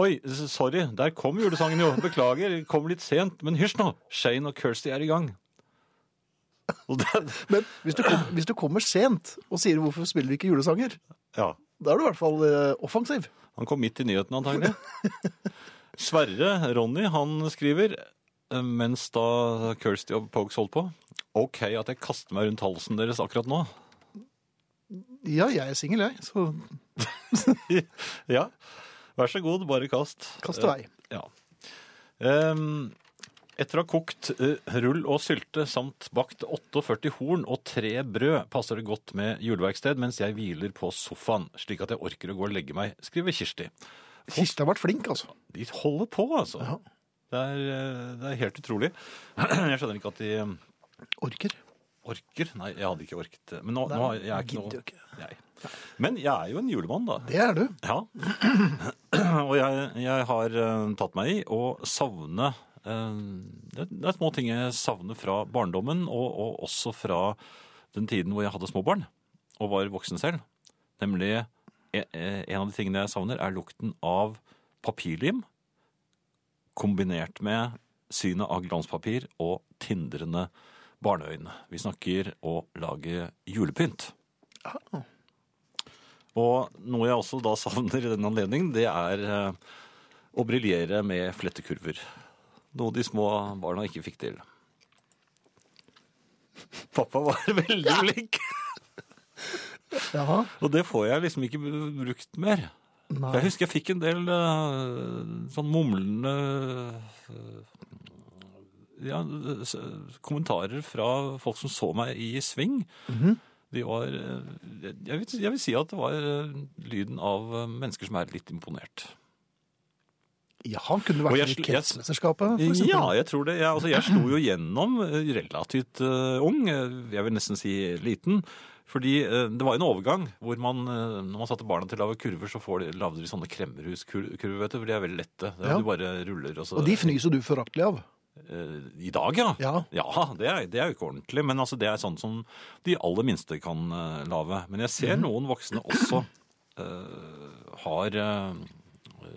Oi, sorry, der kom julesangen jo. Beklager, kom litt sent. Men hysj nå, Shane og Kirsty er i gang. Men hvis du, kom, hvis du kommer sent og sier 'hvorfor spiller du ikke julesanger', ja, da er du i hvert fall eh, offensiv. han kom midt i nyhetene antagelig. Sverre Ronny, han skriver, eh, mens da Kirsty og Pogues holdt på, ok at jeg kaster meg rundt halsen deres akkurat nå. Ja, jeg er singel, jeg. Så Ja, vær så god, bare kast. kast i vei. Ja. Um, etter å ha kokt eh, rull og sylte samt bakt 48 horn og tre brød, passer det godt med juleverksted mens jeg hviler på sofaen, slik at jeg orker å gå og legge meg, skriver Kirsti. Kirsti har vært flink, altså. De holder på, altså. Ja. Det, er, eh, det er helt utrolig. Jeg skjønner ikke at de eh, Orker. Orker. Nei, jeg hadde ikke orket. Men nå, nå jeg er ikke noe ikke. jeg. Men jeg er jo en julemann, da. Det er du. Ja. Og jeg, jeg har eh, tatt meg i å savne eh, det, det er små ting jeg savner fra barndommen, og, og også fra den tiden hvor jeg hadde små barn og var voksen selv. Nemlig eh, eh, en av de tingene jeg savner, er lukten av papirlim kombinert med synet av glanspapir og tindrende barneøyne. Vi snakker å lage julepynt. Og noe jeg også da savner i den anledning, det er eh, å briljere med flettekurver. Noe de små barna ikke fikk til. Pappa var veldig flink, Ja. og det får jeg liksom ikke brukt mer. Nei. Jeg husker jeg fikk en del uh, sånn mumlende eh, ja, kommentarer fra folk som så meg i sving. De var eh, jeg vil, jeg vil si at det var eh, lyden av mennesker som er litt imponert. Ja, han kunne vært jeg i kretsmesterskapet, for eksempel. Ja, jeg tror det. Jeg, altså, jeg slo jo gjennom eh, relativt uh, ung, jeg vil nesten si liten. Fordi det var en overgang hvor man, når man satte barna til å lage kurver, så får de, lagde de sånne kremmerhuskurver, vet du, for de er veldig lette. Ja. Du bare ruller, og så Og de fnyser du foraktelig av. Eh, I dag, ja. Ja. det, er, det er jo ikke ordentlig. Men altså, det er sånn som de aller minste kan uh, lage. Men jeg ser noen voksne også uh, har uh,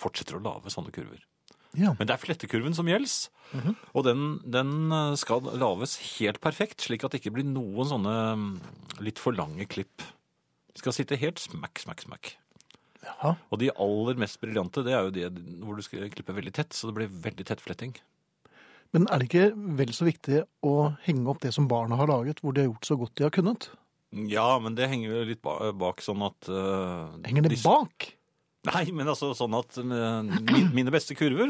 fortsetter å lage sånne kurver. Ja. Men det er flettekurven som gjelder. Og den, den skal lages helt perfekt, slik at det ikke blir noen sånne mm, litt for lange klipp. De skal sitte helt smack, smack, smack. Jaha. Og de aller mest briljante, det er jo de hvor du skal klippe veldig tett, så det blir veldig tett fletting. Men er det ikke vel så viktig å henge opp det som barna har laget, hvor de har gjort så godt de har kunnet? Ja, men det henger jo litt bak sånn at uh, Henger det de- bak? Nei, men altså sånn at uh, mine beste kurver,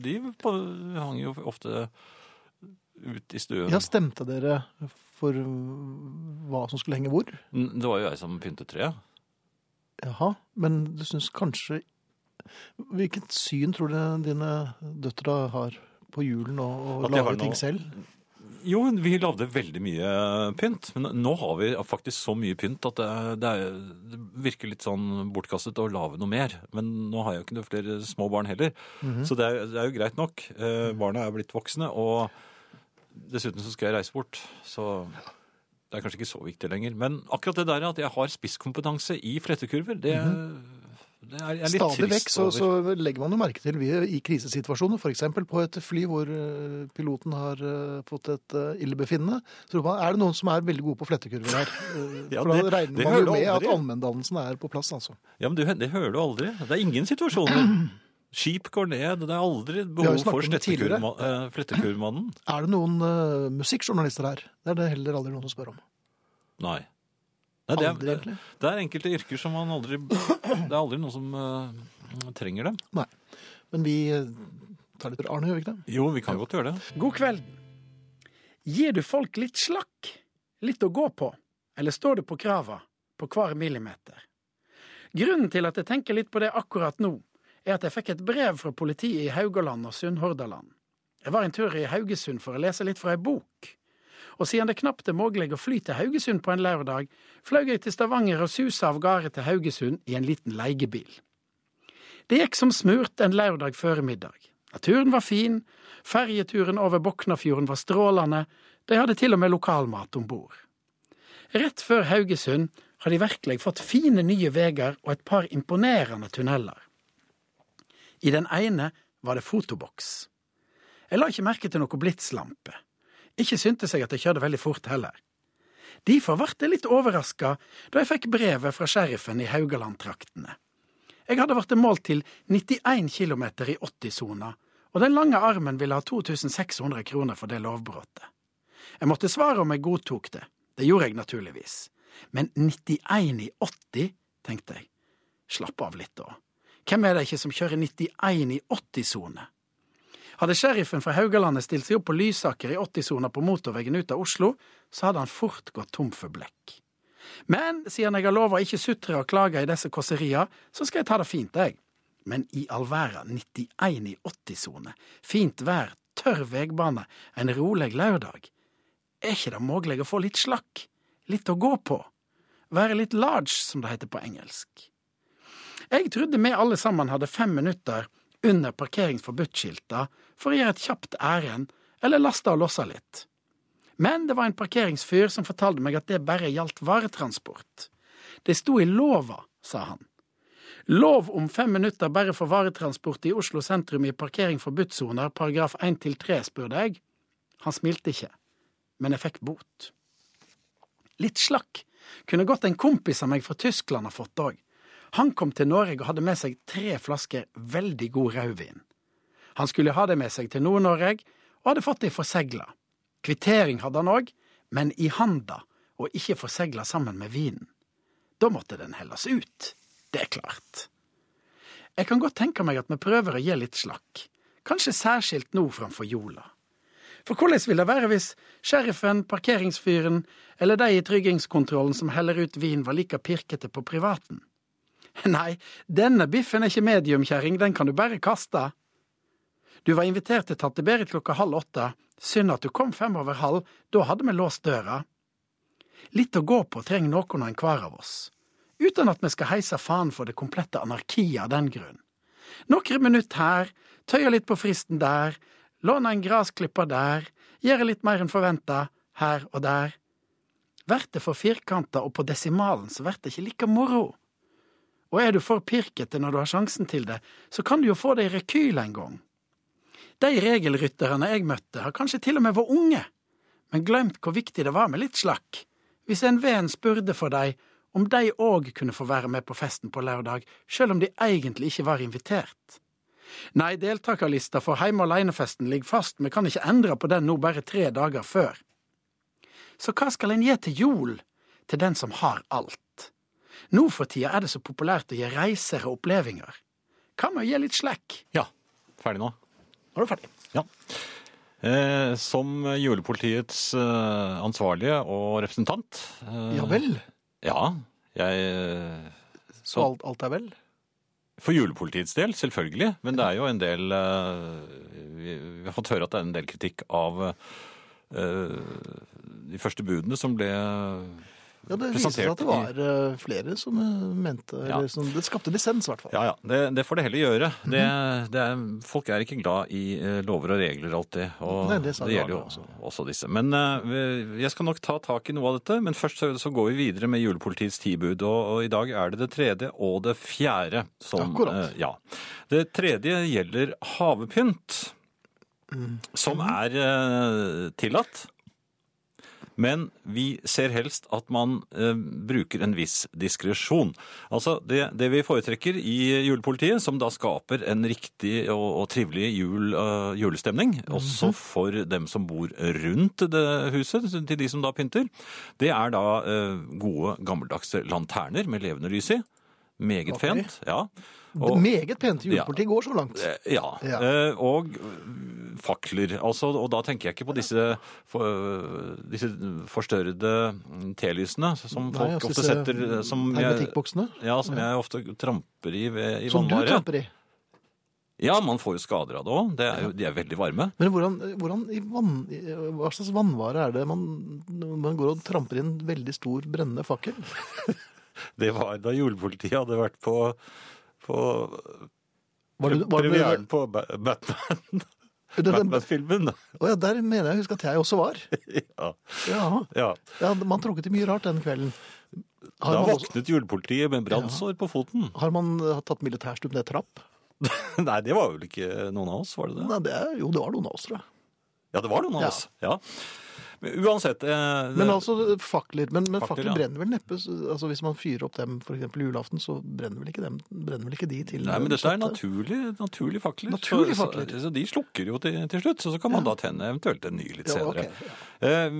de hang jo ofte ut i stuen. Ja, stemte dere for hva som skulle henge hvor? Det var jo jeg som pyntet treet. Jaha, men du syns kanskje Hvilket syn tror du dine døtre har på julen og, og At de har lager ting noe- selv? Jo, vi lagde veldig mye pynt, men nå har vi faktisk så mye pynt at det, det, er, det virker litt sånn bortkastet å lage noe mer. Men nå har jeg jo ikke noe flere små barn heller, så det er, det er jo greit nok. Eh, barna er blitt voksne, og dessuten så skal jeg reise bort, så det er kanskje ikke så viktig lenger. Men akkurat det der at jeg har spisskompetanse i flettekurver, det, mm litt Stadig vekk så, så legger man jo merke til vi, i krisesituasjoner, f.eks. på et fly hvor eh, piloten har eh, fått et uh, illebefinnende. Så man, er det noen som er veldig gode på flettekurver her? Eh, Ja, For det- da regner det man jo med at allmenndannelsen er på plass, altså. Ja, men du, det hører du aldri. Det er ingen situasjoner. Skip går ned, det er aldri behov for det eh, flettekurmannen. Er det noen uh, musikkjournalister her? Det er det heller aldri noen som spør om. Nei. Nei det, Aldri, er, det er enkelte yrker som man aldri Det er aldri noen som uh, trenger dem. Nei. Men vi eh, tar litt Arne, gjør vi ikke det? Jo, vi kan godt gjøre det. God kvelden. Gir du folk litt slakk? Litt å gå på? Eller står du på krava på hver millimeter? Grunnen til at jeg tenker litt på det akkurat nå, er at jeg fikk et brev fra politiet i Haugaland og Sunnhordaland. Jeg var en tur i Haugesund for å lese litt fra ei bok. Og siden det knapt er mulig å fly til Haugesund på en lørdag, fløy jeg til Stavanger og susa av gårde til Haugesund i en liten leiebil. Det gikk som smurt en lørdag formiddag. Naturen var fin, ferjeturen over Boknafjorden var strålende, de hadde til og med lokalmat om bord. Rett før Haugesund har de virkelig fått fine nye veier og et par imponerende tunneler. I den ene var det fotoboks. Jeg la ikke merke til noe blitslampe. Ikke syntes jeg at jeg kjørte veldig fort heller. Derfor ble jeg litt overraska da jeg fikk brevet fra sheriffen i Haugaland-traktene. Jeg hadde blitt målt til 91 km i 80-sona, og den lange armen ville ha 2600 kroner for det lovbruddet. Jeg måtte svare om jeg godtok det. Det gjorde jeg naturligvis. Men 91 i 80, tenkte jeg. Slapp av litt, da. Hvem er det ikke som kjører 91 i 80-sone? Hadde sheriffen fra Haugalandet stilt seg opp på Lysaker i 80-sona på motorveien ut av Oslo, så hadde han fort gått tom for blekk. Men siden jeg har lova ikke sutre og klage i disse kåseria, så skal jeg ta det fint, jeg. Men i all verden, 91 i 80-sone, fint vær, tørr vegbane, en rolig lørdag. Er ikke det mulig å få litt slakk? Litt å gå på? Være litt large, som det heter på engelsk. Jeg trodde vi alle sammen hadde fem minutter under parkeringsforbudt-skilta for å gjøre et kjapt ærend eller laste og losse litt. Men det var en parkeringsfyr som fortalte meg at det bare gjaldt varetransport. Det sto i lova, sa han. Lov om fem minutter bare for varetransport i Oslo sentrum i parkering forbudt-soner, paragraf 1 til 3, spurte jeg. Han smilte ikke, men jeg fikk bot. Litt slakk kunne godt en kompis av meg fra Tyskland ha fått òg. Han kom til Norge og hadde med seg tre flasker veldig god rødvin. Han skulle ha det med seg til Nord-Norge, og hadde fått det forsegla. Kvittering hadde han òg, men i handa, og ikke forsegla sammen med vinen. Da måtte den helles ut. Det er klart. Jeg kan godt tenke meg at vi prøver å gi litt slakk, kanskje særskilt nå framfor jola. For hvordan vil det være hvis sheriffen, parkeringsfyren eller de i tryggingskontrollen som heller ut vin, var like pirkete på privaten? Nei, denne biffen er ikke mediumkjerring, den kan du bare kaste. Du var invitert til tante Berit klokka halv åtte, synd at du kom fem over halv, da hadde vi låst døra. Litt å gå på trenger noen og enhver av oss, uten at vi skal heise faen for det komplette anarkiet av den grunn. Noen minutt her, tøye litt på fristen der, Låne en grasklipper der, gjøre litt mer enn forventa, her og der. Vert det for firkanta og på desimalen, så vert det ikke like moro. Og er du for pirkete når du har sjansen til det, så kan du jo få det i rekyl en gang. De regelrytterne jeg møtte, har kanskje til og med vært unge, men glemt hvor viktig det var med litt slakk. Hvis en venn spurte for deg om de òg kunne få være med på festen på lørdag, sjøl om de egentlig ikke var invitert. Nei, deltakerlista for Heime alene-festen ligger fast, vi kan ikke endre på den nå bare tre dager før. Så hva skal en gi til jul til den som har alt? Nå for tida er det så populært å gi reiser og opplevelser. Hva med å gi litt slekk? Ja, ferdig nå. Nå er du ferdig. Ja. Eh, som julepolitiets eh, ansvarlige og representant eh, Ja vel. Ja, jeg Så alt, alt er vel? For julepolitiets del, selvfølgelig. Men det er jo en del eh, Vi vi har fått høre at det er en del kritikk av eh, de første budene som ble Ja, Det viste seg at det var eh, flere som eh, mente Ja. eller som, Det skapte dissens, i hvert fall. Ja, ja. Det, det får det heller gjøre. det, Mhm. det er, folk er ikke glad i eh, lover og regler alltid. Og Nei, det det gjelder jo også. også. disse. Men jeg skal nok ta tak i noe av dette. Men først så, så går vi videre med julepolitiets tibud. Og, og i dag er det det tredje og det fjerde som Akkurat. ja. Det tredje gjelder havepynt, Mm. som er tillatt. Men vi ser helst at man eh, bruker en viss diskresjon. Altså det, det vi foretrekker i julepolitiet, som da skaper en riktig og, og trivelig jul, uh, julestemning, også for dem som bor rundt det huset, til de som da pynter, det er da eh, gode gammeldagse lanterner med levende lys i. Meget okay. fent. ja. Det meget pente ja, går så langt. Eh, Ja, Ja. eh, og fakler. Altså, og da tenker jeg ikke på disse, for, disse forstørrede telysene som folk Nei, ofte disse setter eh, som jeg, ja, som jeg ofte tramper i, ved, i Som du tramper i. Ja, man får jo skader av det òg. De er veldig varme. Men hvordan, hvordan i vann, hva slags vannvare er det man, man går og tramper i en veldig stor brennende fakkel? Det var da julepolitiet hadde vært på, på Var det, var det, premieren på Ba- Batman. Batman-filmen. Å ja, der mener jeg å huske at jeg også var. Ja. Ja, ja. Man tråkket i mye rart den kvelden. Har Da våknet også, julepolitiet med brannsår på foten. har man eh, tatt militærstup ned trapp? Nei, det var vel ikke noen av oss, var det det? Nei, det er, jo, det var noen av oss, tror jeg. Ja, det var noen av oss. Ja. Men uansett eh, Men altså fakler. Men, men Fakler, fakler ja. brenner vel neppe altså Hvis man fyrer opp dem f.eks. julaften, så brenner vel dem brenner vel ikke de til Nei, men dette er naturlige naturlig, fakler. Naturlig så, fakler. Så, så de slukker jo til, til slutt, så, så kan man da tenne eventuelt en ny litt senere. Ja, okay. ok, Eh,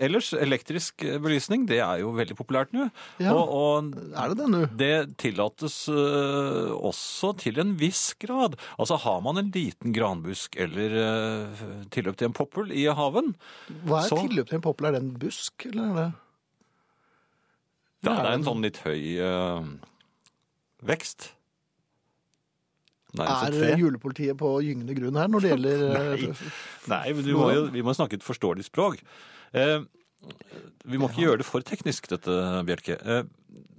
ellers, elektrisk belysning, det er jo veldig populært nå. Ja. Og, og Er det det nå? det tillates uh, også til en viss grad. Altså har man en liten granbusk eller uh, tilløp til en poppel i haven, Hva er Så- tilløp til en poppel? Er det en busk, eller er det ja, det er en sånn litt høy uh, vekst. Nærmest Er julepolitiet på gyngende grunn her når det gjelder eh, Nei. Nei, men vi må jo vi må snakke et forståelig språk. Eh, vi må ikke gjøre det for teknisk, dette, Bjelke. Eh,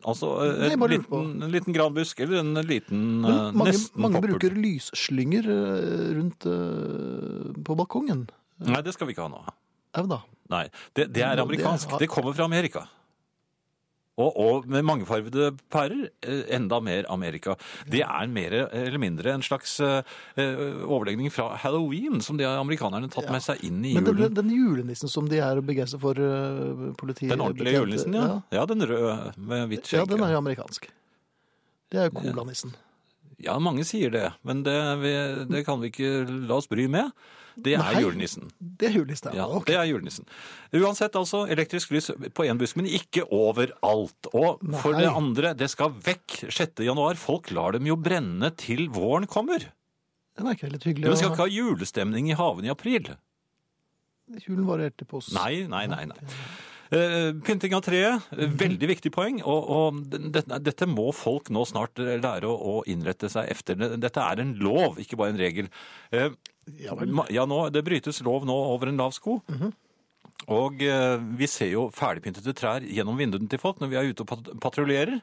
altså, eh, Nei, en liten, en liten granbusk eller en liten eh, Men mange, nesten mange bruker lysslynger eh, rundt eh, på balkongen. Nei, det skal vi ikke ha nå. Au da. Nei, det, det er amerikansk. Det kommer fra Amerika. Og, og med mangefarvede pærer, eh, enda mer Amerika. Det er mer eller mindre en slags eh, eh, overlegning fra halloween, som de amerikanerne har tatt med seg inn i julen. Men den, den julenissen som de er begeistret for uh, politiet Den ordentlige julenissen, ja. ja. Den røde med hvitt Ja, den er jo amerikansk. Det er jo colanissen. Ja, mange sier det, men det, vi, det kan vi ikke la oss bry med. Det er Nei. julenissen. Det er julenissen, Ja, Okay. det er julenissen. Uansett, altså, elektrisk lys på en busk, men ikke overalt. Og for det andre, det skal vekk 6. januar. Folk lar dem jo brenne til våren kommer. Den er ikke veldig hyggelig. Vi skal ikke ha julestemning i haven i april. Julen varer til påske. Nei, nei, nei. nei. Eh, pynting av treet, eh, veldig viktig poeng. Og, og dette, dette må folk nå snart eh, lære å, å innrette seg efter. Dette er en lov, ikke bare en regel. Eh, Ja ja, nå, det brytes lov nå over en lav sko. Og eh, vi ser jo ferdigpyntede trær gjennom vinduene til folk når vi er ute og pat patruljerer.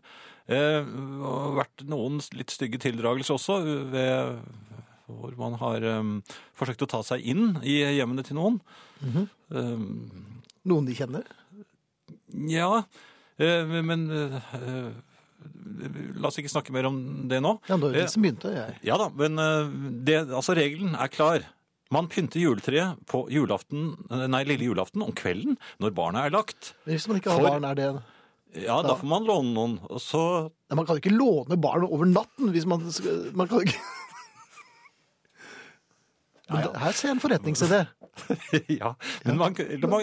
Eh, har vært noen litt stygge tildragelser også ved hvor man har eh, forsøkt å ta seg inn i hjemmene til noen. Mhm. Eh, Noen de kjenner? ja, eh, men eh, La oss ikke snakke mer om det nå. Ja, det var Eh, de som begynte, jeg. Ja da, men eh, det, altså regelen er klar. Man pynter juletreet på julaften, eh, nei, lille julaften om kvelden når barna er lagt. Men Hvis man ikke har For- barn, er det Ja, da får man låne noen. Og så Nei, Man kan jo ikke låne barn over natten hvis man Man kan jo ikke Men det- Her ser jeg en forretningsidé. ja, men man,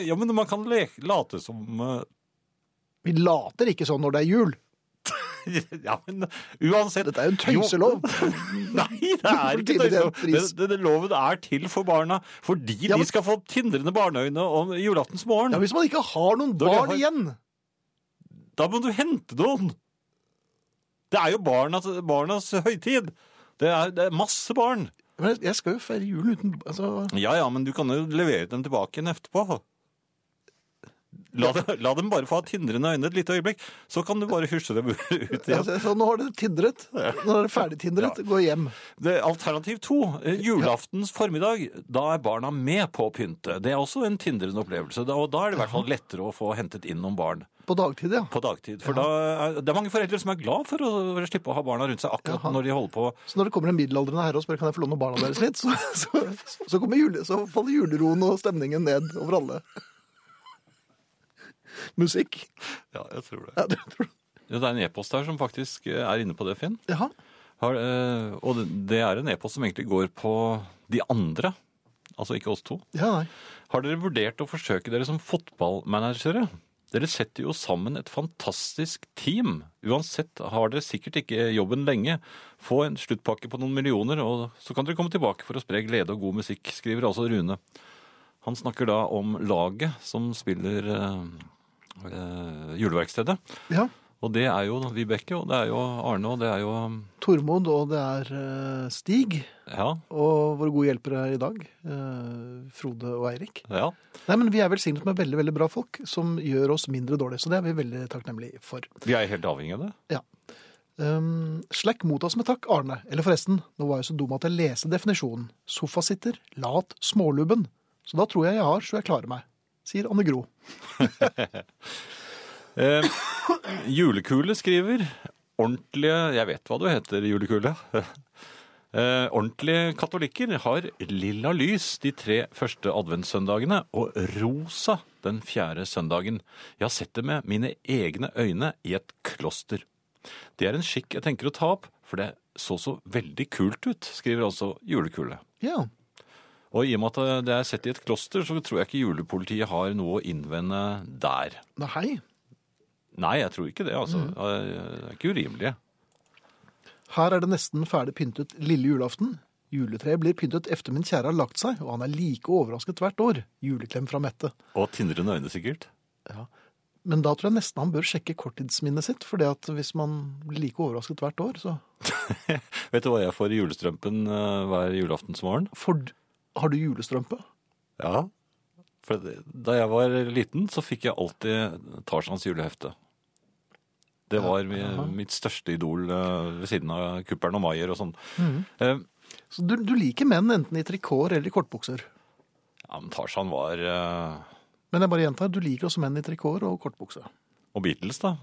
ja, men man kan le, late som uh... Vi later ikke sånn når det er jul. Ja, men uansett Dette er jo en tøyselov. Nei, det er ikke tøyselov. Denne loven er til for barna, fordi Ja, men- de skal få tindrende barneøyne om julaftens morgen. Ja, Hvis man ikke har noen Da barn har... igjen Da må du hente noen. Det er jo barnas, barnas høytid. Det er, det er masse barn. Men jeg- skal jo feire jul uten altså, Ja, ja, men du kan jo levere dem tilbake igjen etterpå. La, dem- la dem bare få ha tindrende øyne et lite øyeblikk, så kan du bare hysje dem ut igjen. Ja, Så nå har det tindret. Nå er det ferdig tindret. Gå hjem. Det, alternativ to, eh, julaftens formiddag, da er barna med på å pynte. Det er også en tindrende opplevelse, og da er det i hvert fall lettere å få hentet inn noen barn På dagtid, ja. på dagtid. For da er, det er mange foreldre som er glad for å slippe å ha barna rundt seg akkurat Jaha. når de holder på. Så når det kommer en middelaldrende herre og spør kan jeg få låne barna deres litt, så, så, så, kommer jule, så faller juleroen og stemningen ned over alle. Musikk. Ja, jeg tror det. Ja, det tror. Ja, det er en e-post her som faktisk er inne på det, Finn. Jaha. Har, eh, og det er en e-post som egentlig går på de andre, altså ikke oss to. Ja, nei. Har dere vurdert å forsøke dere som fotballmanagere? Dere setter jo sammen et fantastisk team. Uansett har dere sikkert ikke jobben lenge. Få en sluttpakke på noen millioner, og så kan dere komme tilbake for å spre glede og god musikk, skriver altså Rune. Han snakker da om laget som spiller øh, øh, juleverkstedet. Ja. Og det er jo Vibeke, og det er jo Arne, og det er jo Tormod, og det er eh, Stig. Ja, Og våre gode hjelpere i dag, eh, Frode og Eirik. ja. Nei, men Vi er velsignet med veldig veldig bra folk som gjør oss mindre dårlige. Så det er vi veldig takknemlige for. Vi er helt avhengig av det. Ja. Um, Slack mottas med takk, Arne. Eller forresten, nå var jeg så dum at jeg leste definisjonen. Sofasitter, lat, smålubben. Så da tror jeg jeg har, så jeg klarer meg. Sier Anne Gro. Eh, julekule skriver ordentlige Jeg vet hva du heter, julekule. Eh, ordentlige katolikker har lilla lys de tre første adventssøndagene og rosa den fjerde søndagen. Jeg har sett det med mine egne øyne i et kloster. Det er en skikk jeg tenker å ta opp, for det så så veldig kult ut, skriver altså julekule. Ja. Og i og med at det er sett i et kloster, så tror jeg ikke julepolitiet har noe å innvende der. Nei. Nei, jeg tror ikke det. altså. Det er ikke urimelig. Her er det nesten ferdig pyntet lille julaften. Juletreet blir pyntet efter min kjære har lagt seg, og han er like overrasket hvert år. Juleklem fra Mette. Og tindrende øyne, sikkert. Men da tror jeg nesten han bør sjekke korttidsminnet sitt, for hvis man blir like overrasket hvert år, så Vet du hva jeg får i julestrømpen eh, hver julaftensmorgen? For har du julestrømpe? Ja. For da jeg var liten, så fikk jeg alltid Tarzans julehefte. Det var mi- mitt største idol eh, ved siden av Kuppern og Maier og sånn. Eh, Så du, du liker menn enten i trikot eller i kortbukser? Ja, men Tarzan var uh... Men jeg bare gjentar, du liker også menn i trikot og kortbukse. Og Beatles, da.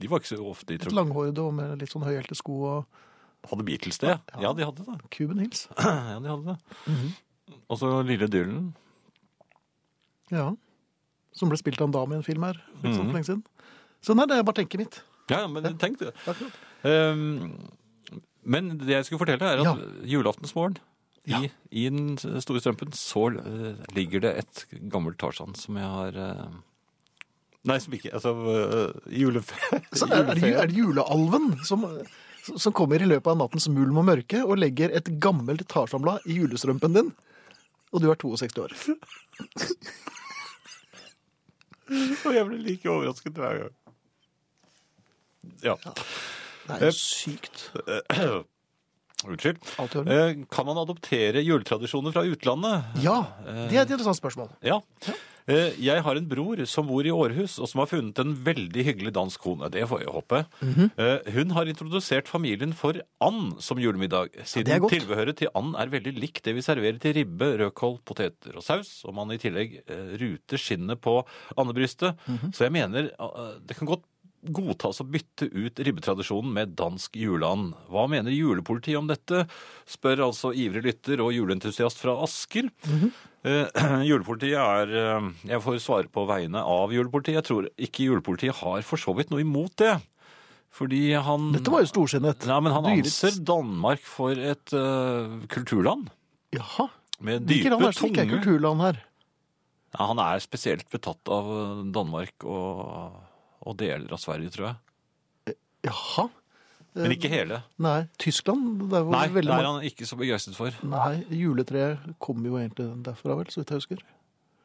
De var ikke så ofte i tro... langhårede og med litt sånn høyhælte sko og Hadde Beatles det? Ja, de hadde det. Cuban Hills. Ja, de hadde det. Og så Lille Dylan. Ja. Som ble spilt av en dame i en film her for ikke så Mhm. lenge siden. Så nei, det er bare tenket mitt. Ja, men tenk det. Um, men det jeg skulle fortelle, er at julaftensmorgen i, i den store strømpen så uh, ligger det et gammelt Tarzan som jeg har uh, Nei, som ikke Altså uh, julefe... Så er, er, det, er det julealven som, som kommer i løpet av nattens mulm og mørke og legger et gammelt Tarzan-blad i julestrømpen din, og du er 62 år. Og jeg blir like overrasket hver gang. Ja. Det er jo sykt. Unnskyld. Alt i orden. Eh, Kan man adoptere juletradisjoner fra utlandet? Ja, det er et interessant spørsmål. Ja. Eh, Jeg har en bror som bor i Århus, og som har funnet en veldig hyggelig dansk kone. Det får jeg håpe. Mm -hmm. Hun har introdusert familien for and som julemiddag, siden tilbehøret til and er veldig likt det vi serverer til ribbe, rødkål, poteter og saus, og man i tillegg eh, ruter skinnet på andebrystet. Mhm. Så jeg mener eh, det kan godt godtas å bytte ut ribbetradisjonen med dansk juleand. Hva mener julepolitiet om dette? Spør altså ivrig lytter og juleentusiast fra Asker. Eh, julepolitiet er eh, Jeg får svare på vegne av julepolitiet. Jeg tror ikke julepolitiet har for så vidt noe imot det. Fordi han Dette var jo storsinnet. Nei, men han anser Danmark for et uh, kulturland. Jaha. Med Hvilke Hvilket land er det som ikke er kulturland her? ja, Han er spesielt betatt av Danmark og, og deler av Sverige, tror jeg. Jaha. Men ikke hele. Nei, Tyskland det var Nei, det er han ikke så begeistret for. Nei, juletreet kommer jo egentlig derfra, vel, så vidt jeg husker.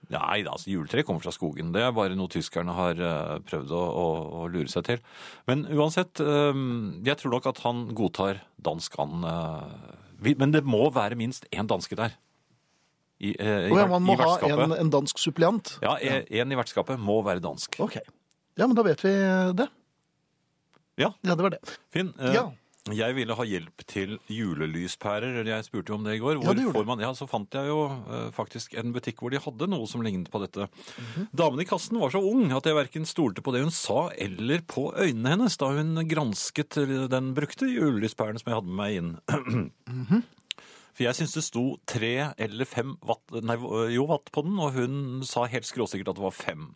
Nei, da, altså, juletreet kommer fra skogen. Det er bare noe tyskerne har eh, prøvd å, å, å lure seg til. Men uansett, eh, jeg tror nok at han godtar dansk eh, men det må være minst én danske der. I, eh, i, Og ja, man må ha en, en dansk suppliant. Ja, en i vertskapet må være dansk. Ok. Ja, men da vet vi det. Ja. Ja, det var det. Finn, eh, Ja. jeg ville ha hjelp til julelyspærer. Jeg spurte jo om det i går. Ja, Hvor det gjorde får man? Ja, Så fant jeg jo eh, faktisk en butikk hvor de hadde noe som lignet på dette. Mhm. Damen i kassen var så ung at jeg verken stolte på det hun sa eller på øynene hennes da hun gransket den brukte julelyspæren som jeg hadde med meg inn. Mhm. For jeg syns det sto tre eller fem watt, nei, jo, watt på den, og hun sa helt skråsikkert at det var fem.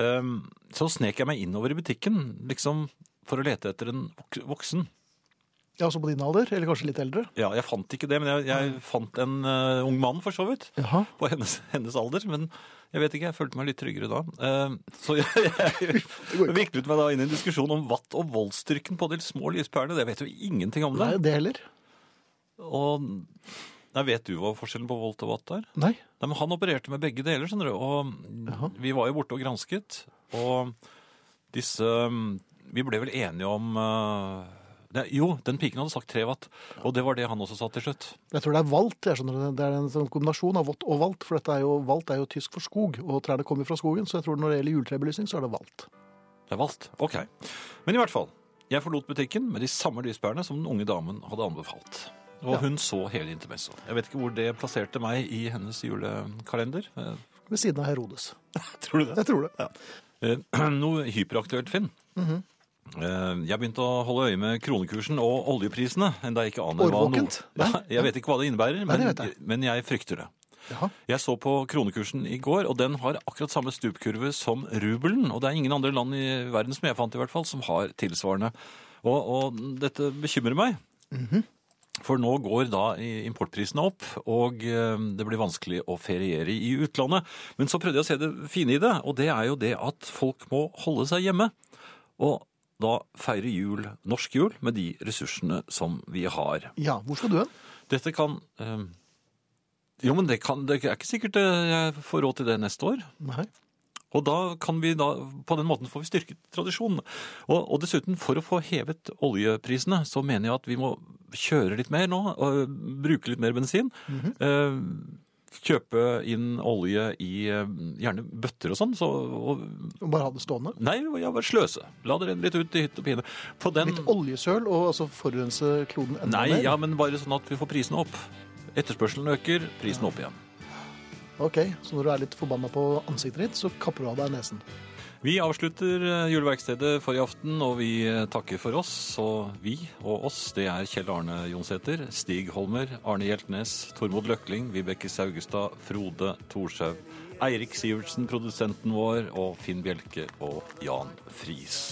Um, så snek jeg meg innover i butikken, liksom for å lete etter en voksen. Ja, Også på din alder, eller kanskje litt eldre. Ja, jeg fant ikke det, men jeg, jeg fant en uh, ung mann for så vidt. Jaha. På hennes, hennes alder, men jeg vet ikke, jeg følte meg litt tryggere da. Uh, så jeg, jeg, jeg viklet meg da inn i en diskusjon om watt og voldsstyrken på de små lyspærene. Det vet jo ingenting om det. Nei, det heller. Og nei, vet du hva forskjellen på volt og watt er? Nei. Nei, men han opererte med begge deler, skjønner du. Og vi var jo borte og gransket. Og disse Vi ble vel enige om eh, det, Jo, den piken hadde sagt tre watt. Og det var det han også sa til slutt. Jeg tror det er valt. jeg skjønner Det Det er en sånn kombinasjon av vått og valt. For dette er jo, valt er jo tysk for skog, og trærne kommer fra skogen. Så jeg tror når det gjelder juletrebelysning, så er det valt. Det er valt, Ok. Men i hvert fall. Jeg forlot butikken med de samme lyspærene som den unge damen hadde anbefalt. Og hun så hele intermesso. Jeg vet ikke hvor det plasserte meg i hennes julekalender. Eh, Ved siden av Herodes. Tror du det? Jeg tror det. Ja. Noe hyperaktuelt, Finn. Mm -hmm. Jeg begynte å holde øye med kronekursen og oljeprisene. Enda jeg ikke aner hva noe... Ja, jeg vet ikke hva det innebærer, Nei, men, det jeg. men jeg frykter det. Jaha. Jeg så på kronekursen i går, og den har akkurat samme stupkurve som rubelen. Og det er ingen andre land i verden som jeg fant i hvert fall, som har tilsvarende. Og, og dette bekymrer meg. Mhm. For nå går da importprisene opp, og eh, det blir vanskelig å feriere i utlandet. Men så prøvde jeg å se det fine i det, og det er jo det at folk må holde seg hjemme. Og da feire jul, norsk jul, med de ressursene som vi har. Ja, hvor skal du hen? Dette kan eh, Jo, men det, kan, det er ikke sikkert eh, jeg får råd til det neste år. Nei. Og da kan vi da, på den måten får vi styrket tradisjonen. Og, og dessuten, for å få hevet oljeprisene, så mener jeg at vi må kjøre litt mer nå, og bruke litt mer bensin. eh, kjøpe inn olje i eh, gjerne bøtter og sånn. Så, og, Og Bare ha det stående? nei, ja, bare sløse. La det renne litt ut i hytt og pine. Den, Litt oljesøl og altså forurense kloden enda nei, mer? ja, men bare sånn at vi får prisene opp. Etterspørselen øker, prisen opp igjen. Ok, så når du er litt forbanna på ansiktet ditt, så kapper du av deg nesen. Vi avslutter eh, juleverkstedet for i aften, og vi eh, takker for oss. Og vi og oss, det er Kjell Arne Jonsæter, Stig Holmer, Arne Hjeltnes, Tormod Løkling, Vibeke Saugestad, Frode Thorshaug, Eirik Sivertsen, produsenten vår, og Finn Bjelke og Jan Friis.